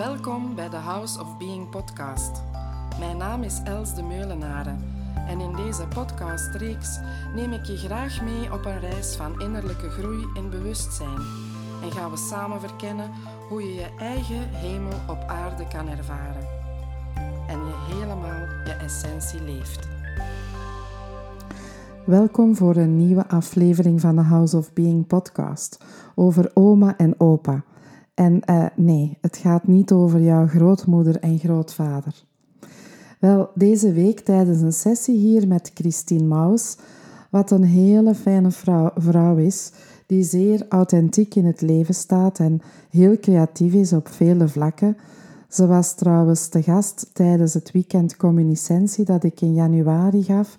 Welkom bij de House of Being podcast. Mijn naam is Els de Meulenaren en in deze podcastreeks neem ik je graag mee op een reis van innerlijke groei en bewustzijn en gaan we samen verkennen hoe je je eigen hemel op aarde kan ervaren en je helemaal je essentie leeft. Welkom voor een nieuwe aflevering van de House of Being podcast over oma en opa. En uh, nee, het gaat niet over jouw grootmoeder en grootvader. Wel, deze week tijdens een sessie hier met Christine Maus, wat een hele fijne vrouw, vrouw is, die zeer authentiek in het leven staat en heel creatief is op vele vlakken. Ze was trouwens te gast tijdens het weekend communicentie dat ik in januari gaf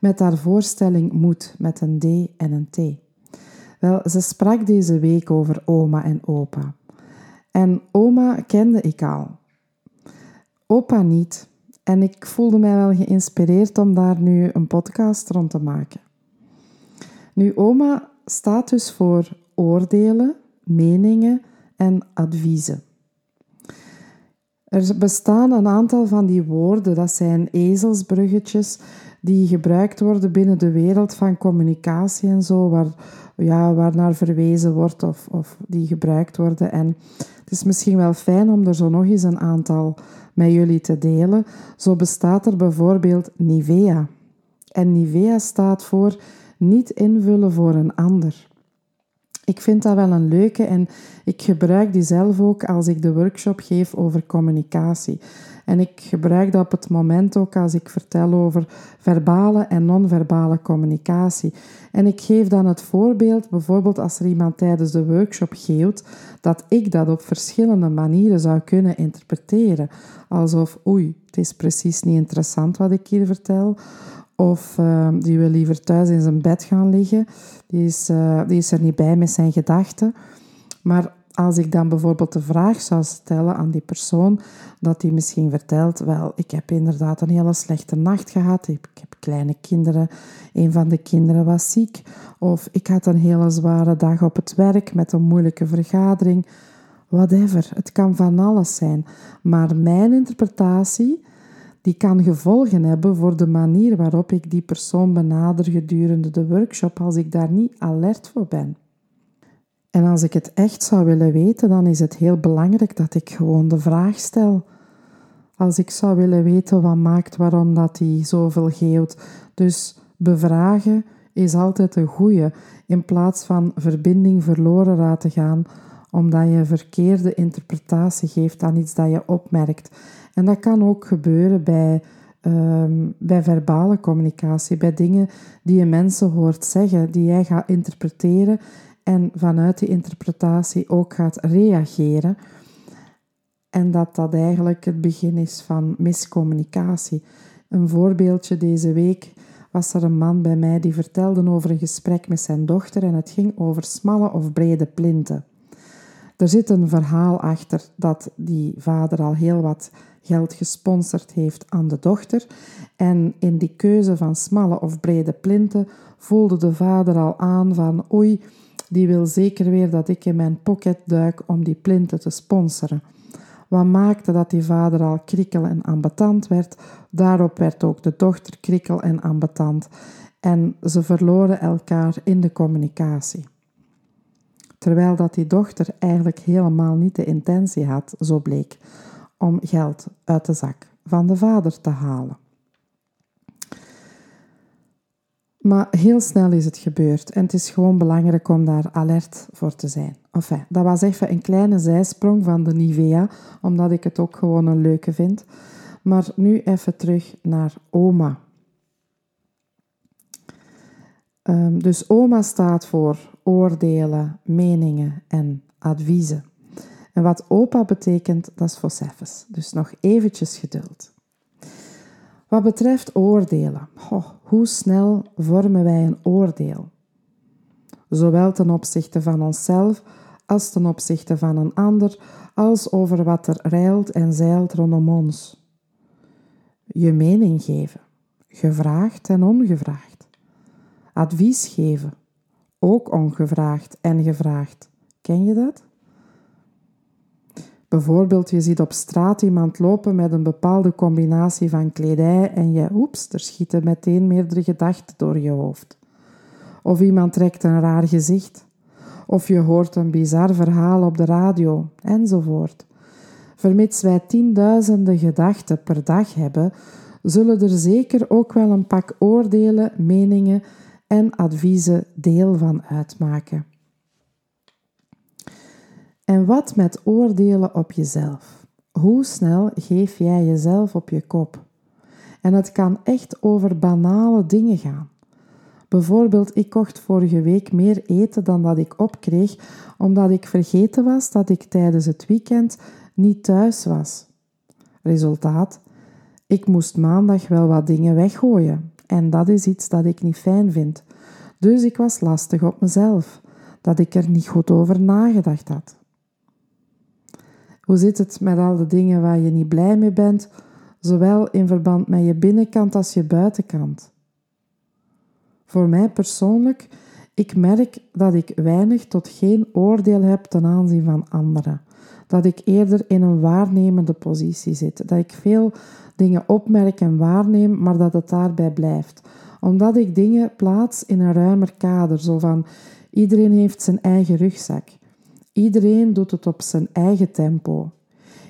met haar voorstelling Moed met een D en een T. Wel, ze sprak deze week over oma en opa. En oma kende ik al. Opa niet. En ik voelde mij wel geïnspireerd om daar nu een podcast rond te maken. Nu, oma staat dus voor oordelen, meningen en adviezen. Er bestaan een aantal van die woorden, dat zijn ezelsbruggetjes die gebruikt worden binnen de wereld van communicatie en zo, waar, ja, naar verwezen wordt of, of die gebruikt worden. En het is misschien wel fijn om er zo nog eens een aantal met jullie te delen. Zo bestaat er bijvoorbeeld Nivea. En Nivea staat voor niet invullen voor een ander. Ik vind dat wel een leuke en ik gebruik die zelf ook als ik de workshop geef over communicatie. En ik gebruik dat op het moment ook als ik vertel over verbale en non-verbale communicatie. En ik geef dan het voorbeeld, bijvoorbeeld als er iemand tijdens de workshop geeft, dat ik dat op verschillende manieren zou kunnen interpreteren. Alsof, oei, het is precies niet interessant wat ik hier vertel. Of uh, die wil liever thuis in zijn bed gaan liggen. Die is, uh, die is er niet bij met zijn gedachten. Maar als ik dan bijvoorbeeld de vraag zou stellen aan die persoon, dat die misschien vertelt, wel, ik heb inderdaad een hele slechte nacht gehad, ik heb kleine kinderen, een van de kinderen was ziek, of ik had een hele zware dag op het werk met een moeilijke vergadering, whatever, het kan van alles zijn. Maar mijn interpretatie, die kan gevolgen hebben voor de manier waarop ik die persoon benader gedurende de workshop als ik daar niet alert voor ben. En als ik het echt zou willen weten, dan is het heel belangrijk dat ik gewoon de vraag stel. Als ik zou willen weten wat maakt waarom dat hij zoveel geeuwt. Dus bevragen is altijd een goede, in plaats van verbinding verloren laten gaan, omdat je verkeerde interpretatie geeft aan iets dat je opmerkt. En dat kan ook gebeuren bij, um, bij verbale communicatie, bij dingen die je mensen hoort zeggen, die jij gaat interpreteren en vanuit die interpretatie ook gaat reageren. En dat dat eigenlijk het begin is van miscommunicatie. Een voorbeeldje deze week was er een man bij mij die vertelde over een gesprek met zijn dochter en het ging over smalle of brede plinten. Er zit een verhaal achter dat die vader al heel wat geld gesponsord heeft aan de dochter. En in die keuze van smalle of brede plinten voelde de vader al aan van oei, die wil zeker weer dat ik in mijn pocket duik om die plinten te sponsoren. Wat maakte dat die vader al krikkel en ambetant werd, daarop werd ook de dochter krikkel en ambetant. En ze verloren elkaar in de communicatie. Terwijl dat die dochter eigenlijk helemaal niet de intentie had, zo bleek, om geld uit de zak van de vader te halen. Maar heel snel is het gebeurd en het is gewoon belangrijk om daar alert voor te zijn. Enfin, dat was even een kleine zijsprong van de Nivea, omdat ik het ook gewoon een leuke vind. Maar nu even terug naar oma. Um, dus oma staat voor oordelen, meningen en adviezen. En wat opa betekent, dat is Fosefes. Dus nog eventjes geduld. Wat betreft oordelen, hoe snel vormen wij een oordeel? Zowel ten opzichte van onszelf als ten opzichte van een ander, als over wat er rijlt en zeilt rondom ons. Je mening geven, gevraagd en ongevraagd. Advies geven, ook ongevraagd en gevraagd. Ken je dat? Bijvoorbeeld, je ziet op straat iemand lopen met een bepaalde combinatie van kledij en je, oeps, er schieten meteen meerdere gedachten door je hoofd. Of iemand trekt een raar gezicht. Of je hoort een bizar verhaal op de radio, enzovoort. Vermits wij tienduizenden gedachten per dag hebben, zullen er zeker ook wel een pak oordelen, meningen en adviezen deel van uitmaken. En wat met oordelen op jezelf? Hoe snel geef jij jezelf op je kop? En het kan echt over banale dingen gaan. Bijvoorbeeld, ik kocht vorige week meer eten dan dat ik opkreeg, omdat ik vergeten was dat ik tijdens het weekend niet thuis was. Resultaat: ik moest maandag wel wat dingen weggooien. En dat is iets dat ik niet fijn vind. Dus ik was lastig op mezelf, dat ik er niet goed over nagedacht had. Hoe zit het met al de dingen waar je niet blij mee bent, zowel in verband met je binnenkant als je buitenkant? Voor mij persoonlijk, ik merk dat ik weinig tot geen oordeel heb ten aanzien van anderen. Dat ik eerder in een waarnemende positie zit. Dat ik veel dingen opmerk en waarneem, maar dat het daarbij blijft. Omdat ik dingen plaats in een ruimer kader, zo van iedereen heeft zijn eigen rugzak. Iedereen doet het op zijn eigen tempo.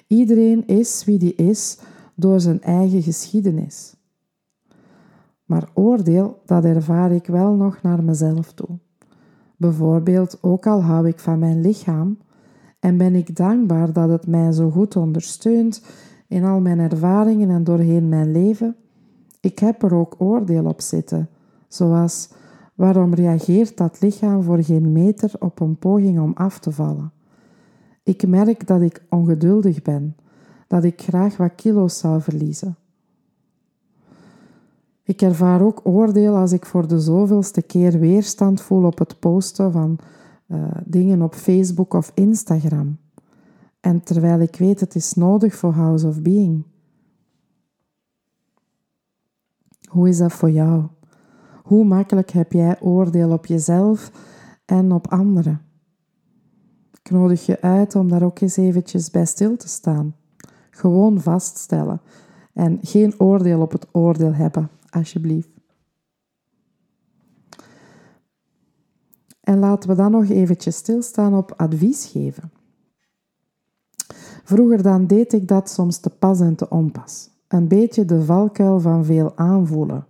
Iedereen is wie die is door zijn eigen geschiedenis. Maar oordeel, dat ervaar ik wel nog naar mezelf toe. Bijvoorbeeld, ook al hou ik van mijn lichaam en ben ik dankbaar dat het mij zo goed ondersteunt in al mijn ervaringen en doorheen mijn leven, ik heb er ook oordeel op zitten, zoals waarom reageert dat lichaam voor geen meter op een poging om af te vallen? Ik merk dat ik ongeduldig ben, dat ik graag wat kilo's zou verliezen. Ik ervaar ook oordeel als ik voor de zoveelste keer weerstand voel op het posten van uh, dingen op Facebook of Instagram. En terwijl ik weet het is nodig voor House of Being. Hoe is dat voor jou? Hoe makkelijk heb jij oordeel op jezelf en op anderen? Ik nodig je uit om daar ook eens eventjes bij stil te staan. Gewoon vaststellen en geen oordeel op het oordeel hebben, alsjeblieft. En laten we dan nog eventjes stilstaan op advies geven. Vroeger dan deed ik dat soms te pas en te onpas. Een beetje de valkuil van veel aanvoelen.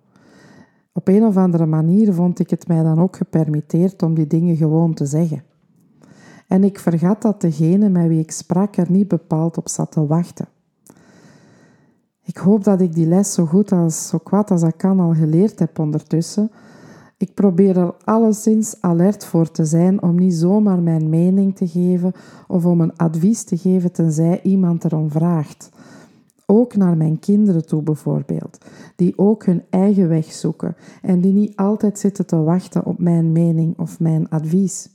Op een of andere manier vond ik het mij dan ook gepermitteerd om die dingen gewoon te zeggen. En ik vergat dat degene met wie ik sprak er niet bepaald op zat te wachten. Ik hoop dat ik die les zo goed als zo kwaad als ik kan al geleerd heb ondertussen. Ik probeer er alleszins alert voor te zijn om niet zomaar mijn mening te geven of om een advies te geven tenzij iemand erom vraagt. Ook naar mijn kinderen toe bijvoorbeeld, die ook hun eigen weg zoeken en die niet altijd zitten te wachten op mijn mening of mijn advies.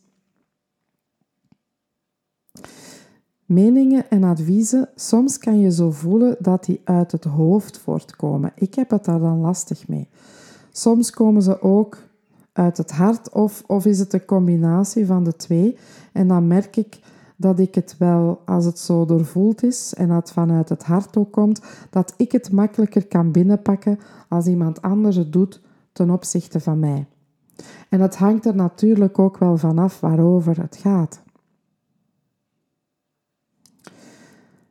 Meningen en adviezen, soms kan je zo voelen dat die uit het hoofd voortkomen. Ik heb het daar dan lastig mee. Soms komen ze ook uit het hart of, of is het een combinatie van de twee. En dan merk ik dat ik het wel, als het zo doorvoeld is en dat vanuit het hart ook komt, dat ik het makkelijker kan binnenpakken als iemand anders het doet ten opzichte van mij. En het hangt er natuurlijk ook wel vanaf waarover het gaat.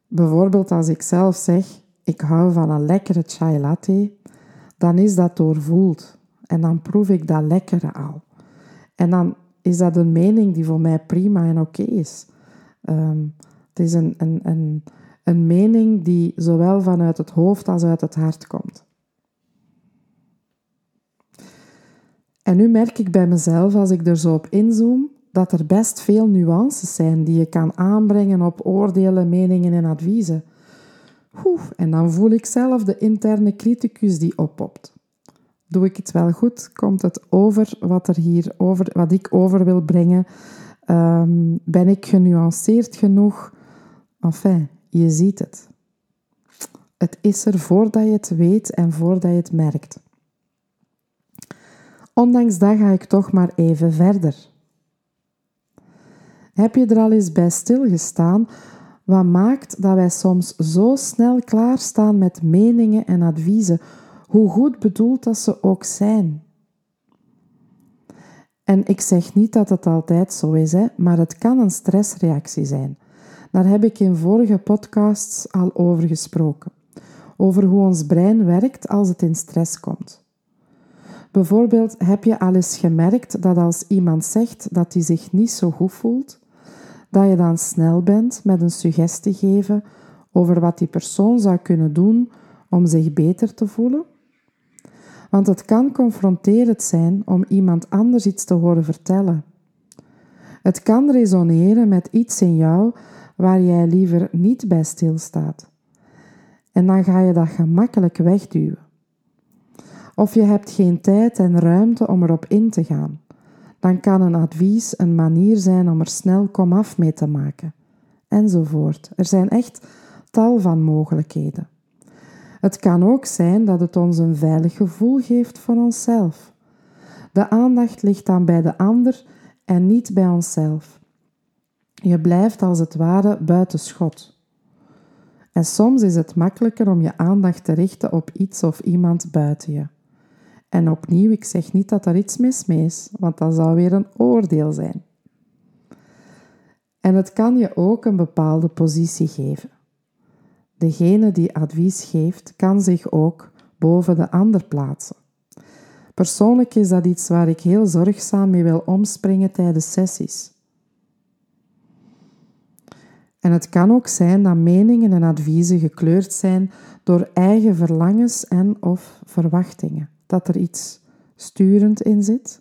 Bijvoorbeeld als ik zelf zeg, ik hou van een lekkere chai latte, dan is dat doorvoeld. En dan proef ik dat lekkere al. En dan is dat een mening die voor mij prima en oké is. Ehm, het is een, een, een, een mening die zowel vanuit het hoofd als uit het hart komt. En nu merk ik bij mezelf, als ik er zo op inzoom, dat er best veel nuances zijn die je kan aanbrengen op oordelen, meningen en adviezen. En dan voel ik zelf de interne criticus die oppopt. Doe ik het wel goed? Komt het over wat, er hier over, wat ik over wil brengen? Um, ben ik genuanceerd genoeg? Enfin, je ziet het. Het is er voordat je het weet en voordat je het merkt. Ondanks dat ga ik toch maar even verder. Heb je er al eens bij stilgestaan Wat maakt dat wij soms zo snel klaarstaan met meningen en adviezen, hoe goed bedoeld dat ze ook zijn? En ik zeg niet dat het altijd zo is, hè, maar het kan een stressreactie zijn. Daar heb ik in vorige podcasts al over gesproken. Over hoe ons brein werkt als het in stress komt. Bijvoorbeeld heb je al eens gemerkt dat als iemand zegt dat hij zich niet zo goed voelt, dat je dan snel bent met een suggestie geven over wat die persoon zou kunnen doen om zich beter te voelen? Want het kan confronterend zijn om iemand anders iets te horen vertellen. Het kan resoneren met iets in jou waar jij liever niet bij stilstaat. En dan ga je dat gemakkelijk wegduwen. Of je hebt geen tijd en ruimte om erop in te gaan. Dan kan een advies een manier zijn om er snel komaf mee te maken. Enzovoort. Er zijn echt tal van mogelijkheden. Het kan ook zijn dat het ons een veilig gevoel geeft voor onszelf. De aandacht ligt dan bij de ander en niet bij onszelf. Je blijft als het ware buiten schot. En soms is het makkelijker om je aandacht te richten op iets of iemand buiten je. En opnieuw, ik zeg niet dat er iets mis mee is, want dat zou weer een oordeel zijn. En het kan je ook een bepaalde positie geven. Degene die advies geeft, kan zich ook boven de ander plaatsen. Persoonlijk is dat iets waar ik heel zorgzaam mee wil omspringen tijdens sessies. En het kan ook zijn dat meningen en adviezen gekleurd zijn door eigen verlangens en of verwachtingen. Dat er iets sturend in zit,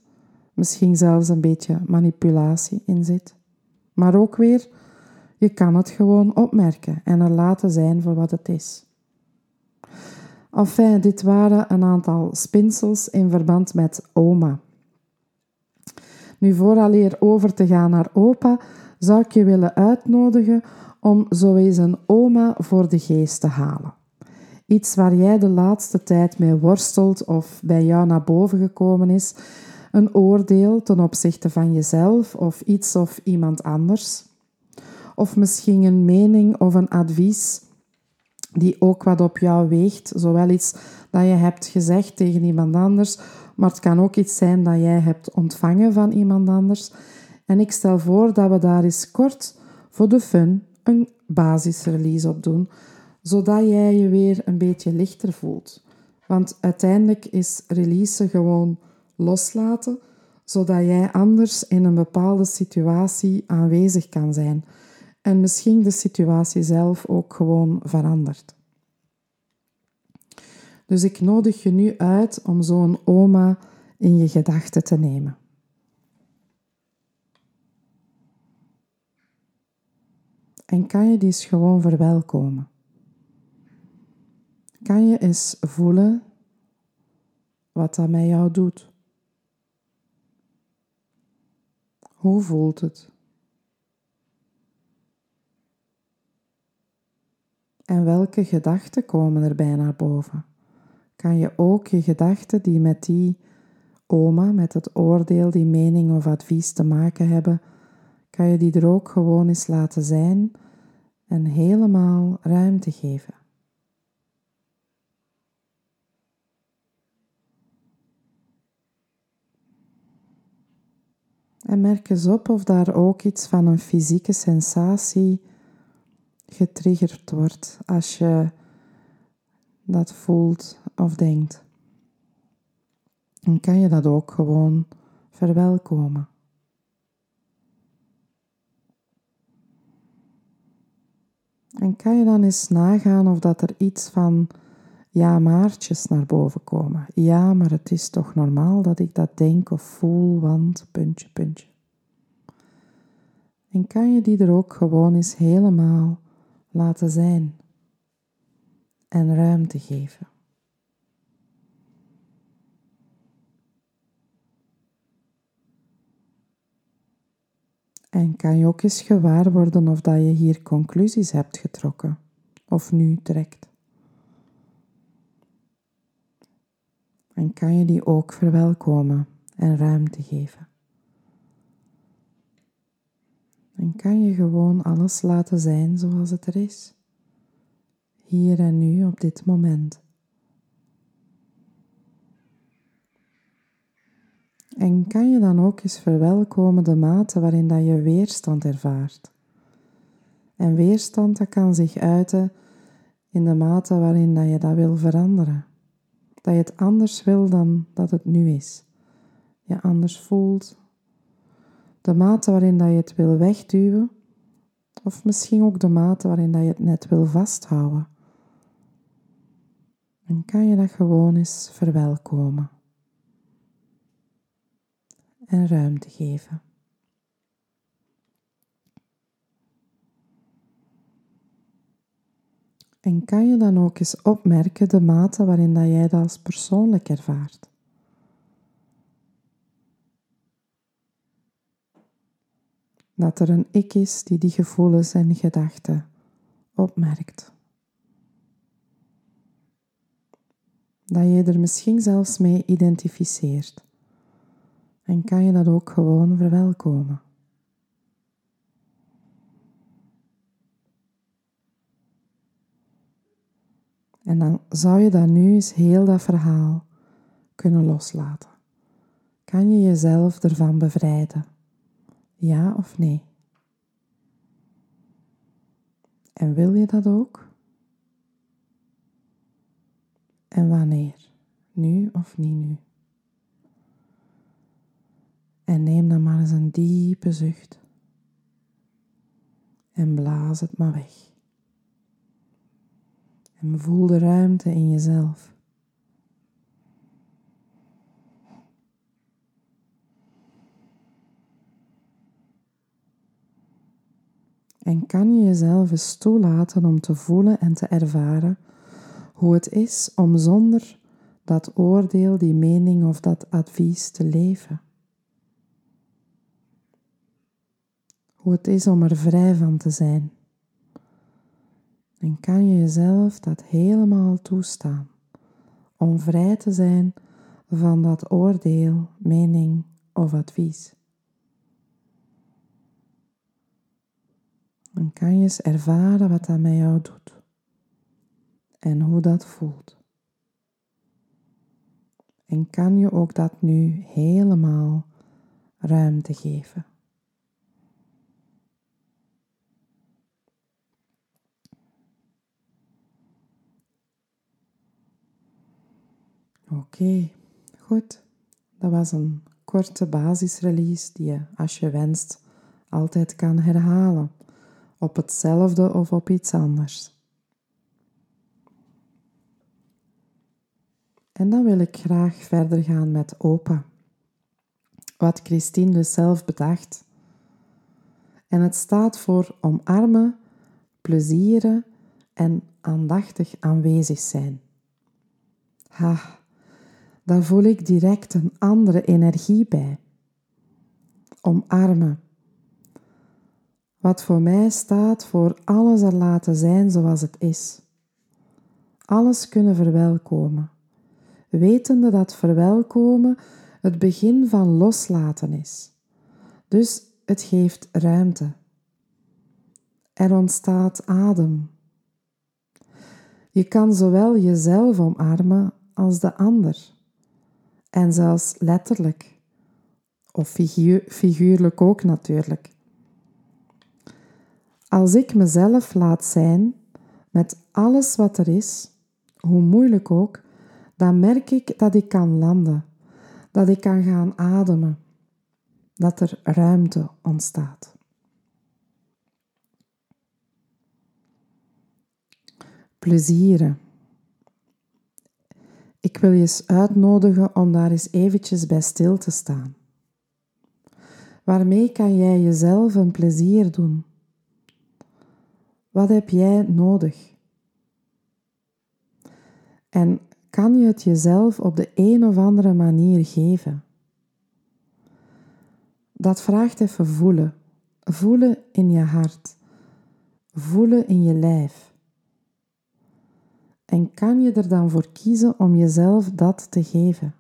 misschien zelfs een beetje manipulatie in zit. Maar ook weer je kan het gewoon opmerken en er laten zijn voor wat het is. Enfin, dit waren een aantal spinsels in verband met oma. Nu, vooraleer over te gaan naar opa, zou ik je willen uitnodigen om zo eens een oma voor de geest te halen. Iets waar jij de laatste tijd mee worstelt of bij jou naar boven gekomen is, een oordeel ten opzichte van jezelf of iets of iemand anders of misschien een mening of een advies die ook wat op jou weegt. Zowel iets dat je hebt gezegd tegen iemand anders, maar het kan ook iets zijn dat jij hebt ontvangen van iemand anders. En ik stel voor dat we daar eens kort voor de fun een basisrelease op doen, zodat jij je weer een beetje lichter voelt. Want uiteindelijk is release gewoon loslaten, zodat jij anders in een bepaalde situatie aanwezig kan zijn en misschien de situatie zelf ook gewoon verandert. Dus ik nodig je nu uit om zo'n oma in je gedachten te nemen. En kan je die eens gewoon verwelkomen? Kan je eens voelen wat dat met jou doet? Hoe voelt het? En welke gedachten komen erbij naar boven? Kan je ook je gedachten die met die oma, met het oordeel, die mening of advies te maken hebben, kan je die er ook gewoon eens laten zijn en helemaal ruimte geven. En merk eens op of daar ook iets van een fysieke sensatie getriggerd wordt als je dat voelt of denkt. Dan kan je dat ook gewoon verwelkomen. En kan je dan eens nagaan of dat er iets van ja maartjes naar boven komen. Ja, maar het is toch normaal dat ik dat denk of voel, want puntje, puntje. En kan je die er ook gewoon eens helemaal laten zijn en ruimte geven. En kan je ook eens gewaar worden of dat je hier conclusies hebt getrokken of nu trekt. En kan je die ook verwelkomen en ruimte geven. En kan je gewoon alles laten zijn zoals het er is. Hier en nu op dit moment. En kan je dan ook eens verwelkomen de mate waarin dat je weerstand ervaart. En weerstand dat kan zich uiten in de mate waarin dat je dat wil veranderen. Dat je het anders wil dan dat het nu is. Je anders voelt. De mate waarin dat je het wil wegduwen. Of misschien ook de mate waarin dat je het net wil vasthouden. En kan je dat gewoon eens verwelkomen. En ruimte geven. En kan je dan ook eens opmerken de mate waarin dat jij dat als persoonlijk ervaart? Dat er een ik is die die gevoelens en gedachten opmerkt. Dat je er misschien zelfs mee identificeert. En kan je dat ook gewoon verwelkomen. En dan zou je dan nu eens heel dat verhaal kunnen loslaten. Kan je jezelf ervan bevrijden? Ja of nee? En wil je dat ook? En wanneer? Nu of niet nu? En neem dan maar eens een diepe zucht. En blaas het maar weg. En voel de ruimte in jezelf. En kan je jezelf eens toelaten om te voelen en te ervaren hoe het is om zonder dat oordeel, die mening of dat advies te leven? Hoe het is om er vrij van te zijn. En kan je jezelf dat helemaal toestaan om vrij te zijn van dat oordeel, mening of advies. Dan kan je eens ervaren wat dat met jou doet en hoe dat voelt. En kan je ook dat nu helemaal ruimte geven. Oké, goed. Dat was een korte basisrelease die je, als je wenst, altijd kan herhalen. Op hetzelfde of op iets anders. En dan wil ik graag verder gaan met opa. Wat Christine dus zelf bedacht. En het staat voor omarmen, plezieren en aandachtig aanwezig zijn. Ha, daar voel ik direct een andere energie bij. Omarmen. Wat voor mij staat voor alles er laten zijn zoals het is. Alles kunnen verwelkomen, wetende dat verwelkomen het begin van loslaten is. Dus het geeft ruimte. Er ontstaat adem. Je kan zowel jezelf omarmen als de ander en zelfs letterlijk. Of figuur, figuurlijk ook natuurlijk. Als ik mezelf laat zijn met alles wat er is, hoe moeilijk ook, dan merk ik dat ik kan landen, dat ik kan gaan ademen, dat er ruimte ontstaat. Plezieren. Ik wil je eens uitnodigen om daar eens eventjes bij stil te staan. Waarmee kan jij jezelf een plezier doen? Wat heb jij nodig? En kan je het jezelf op de een of andere manier geven? Dat vraagt even voelen. Voelen in je hart. Voelen in je lijf. En kan je er dan voor kiezen om jezelf dat te geven?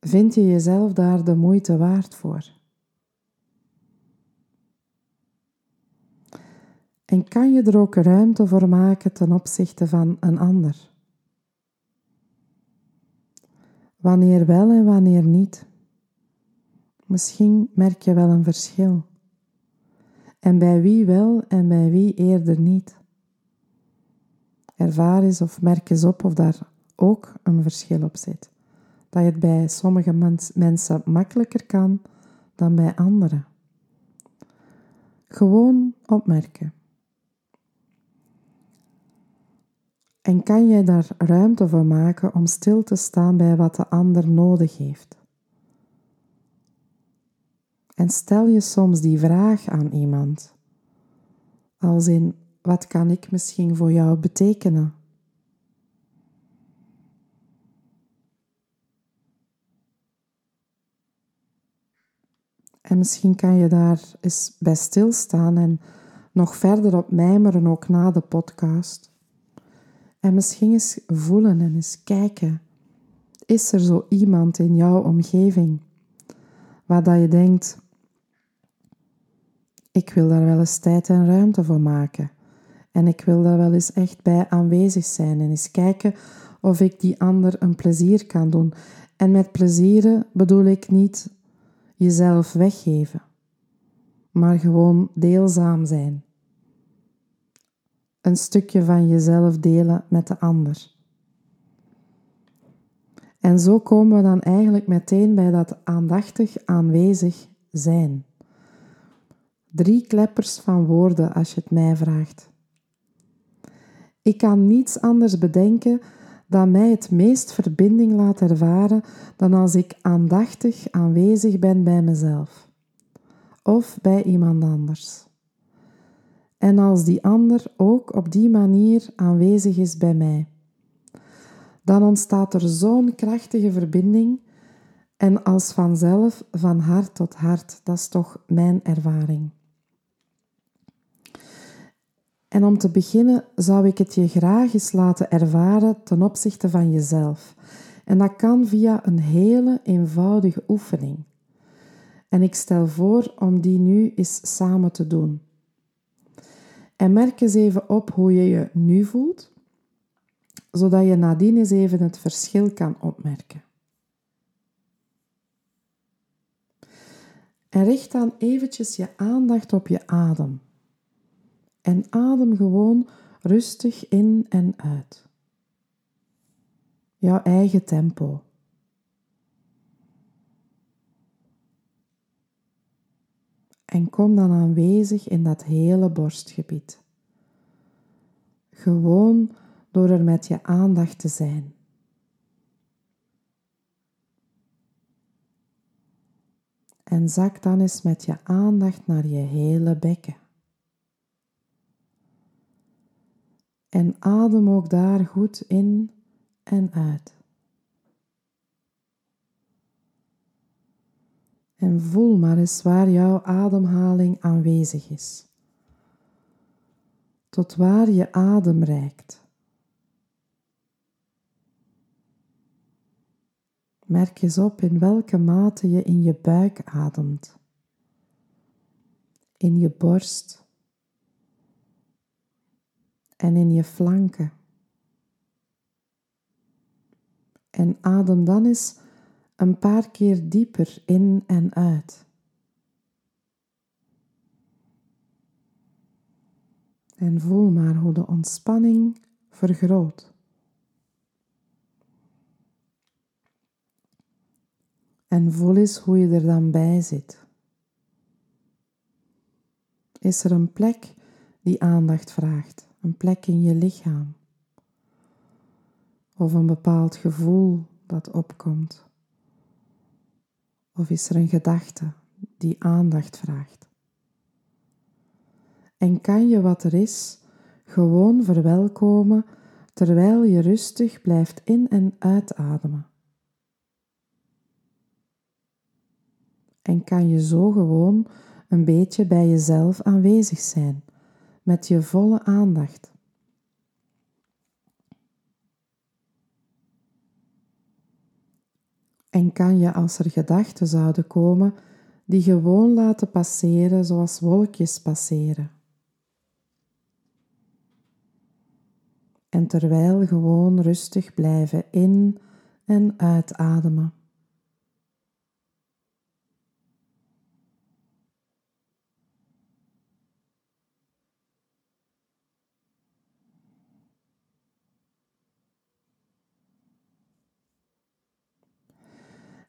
Vind je jezelf daar de moeite waard voor? En kan je er ook ruimte voor maken ten opzichte van een ander? Wanneer wel en wanneer niet? Misschien merk je wel een verschil. En bij wie wel en bij wie eerder niet? Ervaar eens of merk eens op of daar ook een verschil op zit. Dat je het bij sommige mensen makkelijker kan dan bij anderen. Gewoon opmerken. En kan jij daar ruimte voor maken om stil te staan bij wat de ander nodig heeft? En stel je soms die vraag aan iemand, als in wat kan ik misschien voor jou betekenen? En misschien kan je daar eens bij stilstaan en nog verder op mijmeren, ook na de podcast. En misschien eens voelen en eens kijken. Is er zo iemand in jouw omgeving waar dat je denkt, ik wil daar wel eens tijd en ruimte voor maken. En ik wil daar wel eens echt bij aanwezig zijn en eens kijken of ik die ander een plezier kan doen. En met plezieren bedoel ik niet jezelf weggeven, maar gewoon deelzaam zijn. Een stukje van jezelf delen met de ander. En zo komen we dan eigenlijk meteen bij dat aandachtig aanwezig zijn. Drie kleppers van woorden als je het mij vraagt. Ik kan niets anders bedenken dat mij het meest verbinding laat ervaren dan als ik aandachtig aanwezig ben bij mezelf of bij iemand anders. En als die ander ook op die manier aanwezig is bij mij, dan ontstaat er zo'n krachtige verbinding en als vanzelf van hart tot hart. Dat is toch mijn ervaring. En om te beginnen zou ik het je graag eens laten ervaren ten opzichte van jezelf. En dat kan via een hele eenvoudige oefening. En ik stel voor om die nu eens samen te doen. En merk eens even op hoe je je nu voelt, zodat je nadien eens even het verschil kan opmerken. En richt dan eventjes je aandacht op je adem. En adem gewoon rustig in en uit. Jouw eigen tempo. En kom dan aanwezig in dat hele borstgebied. Gewoon door er met je aandacht te zijn. En zak dan eens met je aandacht naar je hele bekken. En adem ook daar goed in en uit. En voel maar eens waar jouw ademhaling aanwezig is. Tot waar je adem reikt. Merk eens op in welke mate je in je buik ademt, in je borst en in je flanken. En adem dan eens een paar keer dieper in en uit. En voel maar hoe de ontspanning vergroot. En voel eens hoe je er dan bij zit. Is er een plek die aandacht vraagt? een plek in je lichaam of een bepaald gevoel dat opkomt? Of is er een gedachte die aandacht vraagt? En kan je wat er is gewoon verwelkomen terwijl je rustig blijft in- en uitademen? En kan je zo gewoon een beetje bij jezelf aanwezig zijn? met je volle aandacht. En kan je, als er gedachten zouden komen, die gewoon laten passeren zoals wolkjes passeren. En terwijl gewoon rustig blijven in- en uitademen.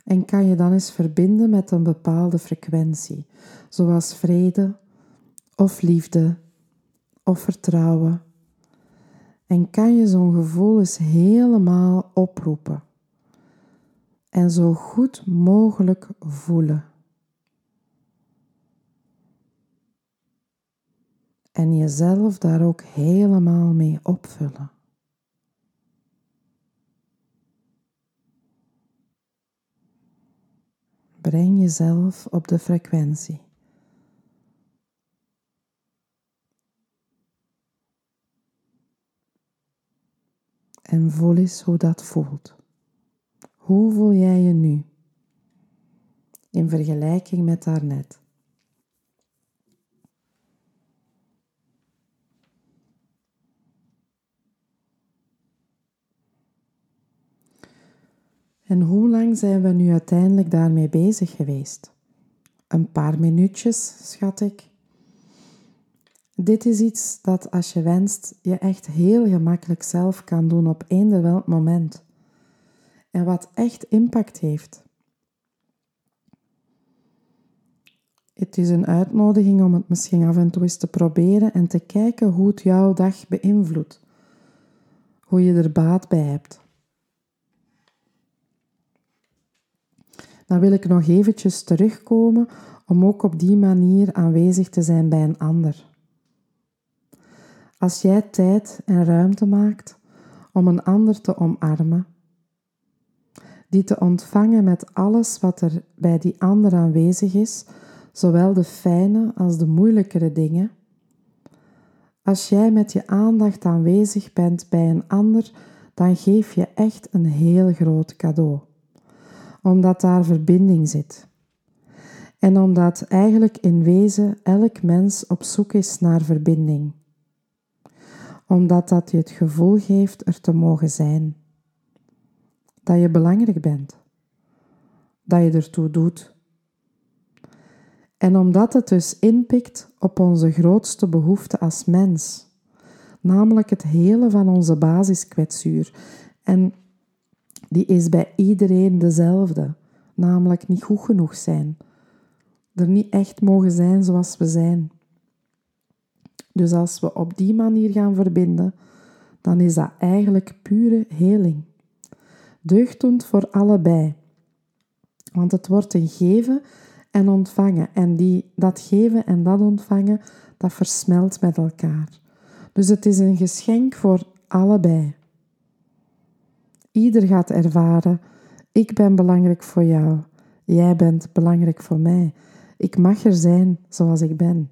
En kan je dan eens verbinden met een bepaalde frequentie, zoals vrede of liefde of vertrouwen. En kan je zo'n gevoel eens helemaal oproepen en zo goed mogelijk voelen. En jezelf daar ook helemaal mee opvullen. Breng jezelf op de frequentie. En voel eens hoe dat voelt. Hoe voel jij je nu in vergelijking met daarnet? En hoe lang zijn we nu uiteindelijk daarmee bezig geweest? Een paar minuutjes, schat ik. Dit is iets dat als je wenst, je echt heel gemakkelijk zelf kan doen op eender welk moment. En wat echt impact heeft. Het is een uitnodiging om het misschien af en toe eens te proberen en te kijken hoe het jouw dag beïnvloedt. Hoe je er baat bij hebt. Dan wil ik nog eventjes terugkomen om ook op die manier aanwezig te zijn bij een ander. Als jij tijd en ruimte maakt om een ander te omarmen, die te ontvangen met alles wat er bij die ander aanwezig is, zowel de fijne als de moeilijkere dingen. Als jij met je aandacht aanwezig bent bij een ander, dan geef je echt een heel groot cadeau omdat daar verbinding zit. En omdat eigenlijk in wezen elk mens op zoek is naar verbinding. Omdat dat je het gevoel geeft er te mogen zijn. Dat je belangrijk bent. Dat je ertoe doet. En omdat het dus inpikt op onze grootste behoefte als mens, namelijk het hele van onze basiskwetsuur. En die is bij iedereen dezelfde, namelijk niet goed genoeg zijn. Er niet echt mogen zijn zoals we zijn. Dus als we op die manier gaan verbinden, dan is dat eigenlijk pure heling. Deugdend voor allebei. Want het wordt een geven en ontvangen. En die, dat geven en dat ontvangen, dat versmelt met elkaar. Dus het is een geschenk voor allebei. Ieder gaat ervaren: ik ben belangrijk voor jou. Jij bent belangrijk voor mij. Ik mag er zijn zoals ik ben.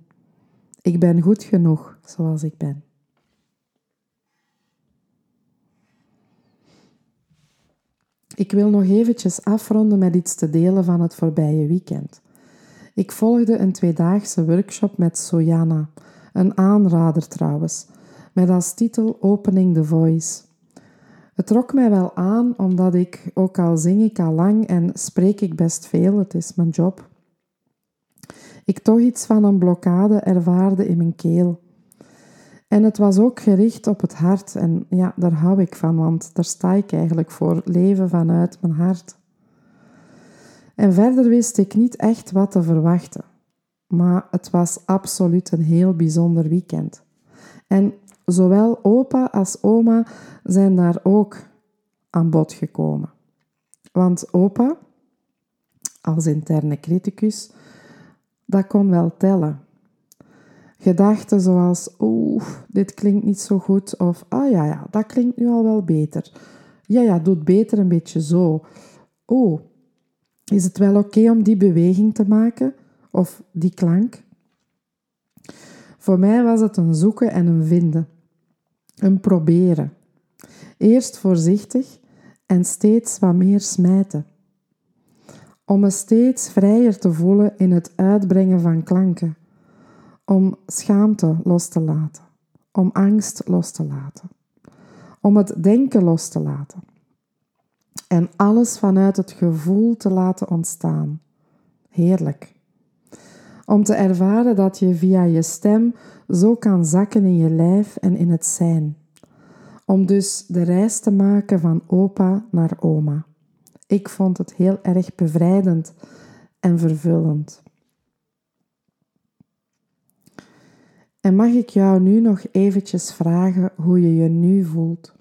Ik ben goed genoeg zoals ik ben. Ik wil nog eventjes afronden met iets te delen van het voorbije weekend. Ik volgde een tweedaagse workshop met Sojana, een aanrader trouwens, met als titel Opening the Voice. Het trok mij wel aan, omdat ik, ook al zing ik al lang en spreek ik best veel, het is mijn job, ik toch iets van een blokkade ervaarde in mijn keel. En het was ook gericht op het hart en ja, daar hou ik van, want daar sta ik eigenlijk voor, leven vanuit mijn hart. En verder wist ik niet echt wat te verwachten. Maar het was absoluut een heel bijzonder weekend. En Zowel opa als oma zijn daar ook aan bod gekomen. Want opa, als interne criticus, dat kon wel tellen. Gedachten zoals, oeh, dit klinkt niet zo goed, of ah ja, ja, dat klinkt nu al wel beter. Ja, ja, doe het beter een beetje zo. Oh, is het wel oké om die beweging te maken? Of die klank? Voor mij was het een zoeken en een vinden. Een proberen. Eerst voorzichtig en steeds wat meer smijten. Om me steeds vrijer te voelen in het uitbrengen van klanken. Om schaamte los te laten. Om angst los te laten. om het denken los te laten en alles vanuit het gevoel te laten ontstaan. Heerlijk. Om te ervaren dat je via je stem zo kan zakken in je lijf en in het zijn. Om dus de reis te maken van opa naar oma. Ik vond het heel erg bevrijdend en vervullend. En mag ik jou nu nog eventjes vragen hoe je je nu voelt?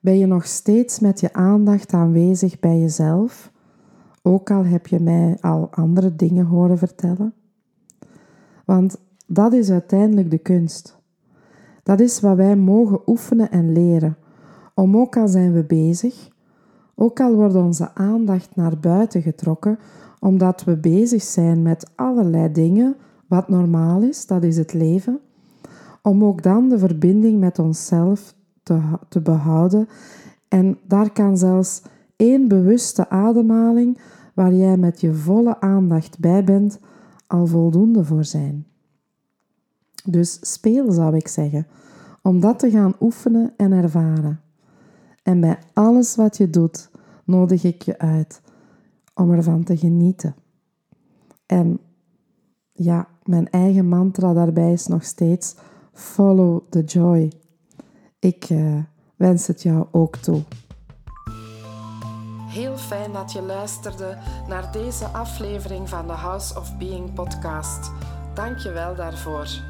Ben je nog steeds met je aandacht aanwezig bij jezelf, ook al heb je mij al andere dingen horen vertellen? Want dat is uiteindelijk de kunst. Dat is wat wij mogen oefenen en leren, om ook al zijn we bezig, ook al wordt onze aandacht naar buiten getrokken, omdat we bezig zijn met allerlei dingen, wat normaal is, dat is het leven, om ook dan de verbinding met onszelf te, te behouden. En daar kan zelfs één bewuste ademhaling, waar jij met je volle aandacht bij bent, al voldoende voor zijn. Dus speel zou ik zeggen, om dat te gaan oefenen en ervaren. En bij alles wat je doet, nodig ik je uit om ervan te genieten. En ja, mijn eigen mantra daarbij is nog steeds follow the joy. Ik uh, wens het jou ook toe. Heel fijn dat je luisterde naar deze aflevering van de House of Being podcast. Dank je wel daarvoor.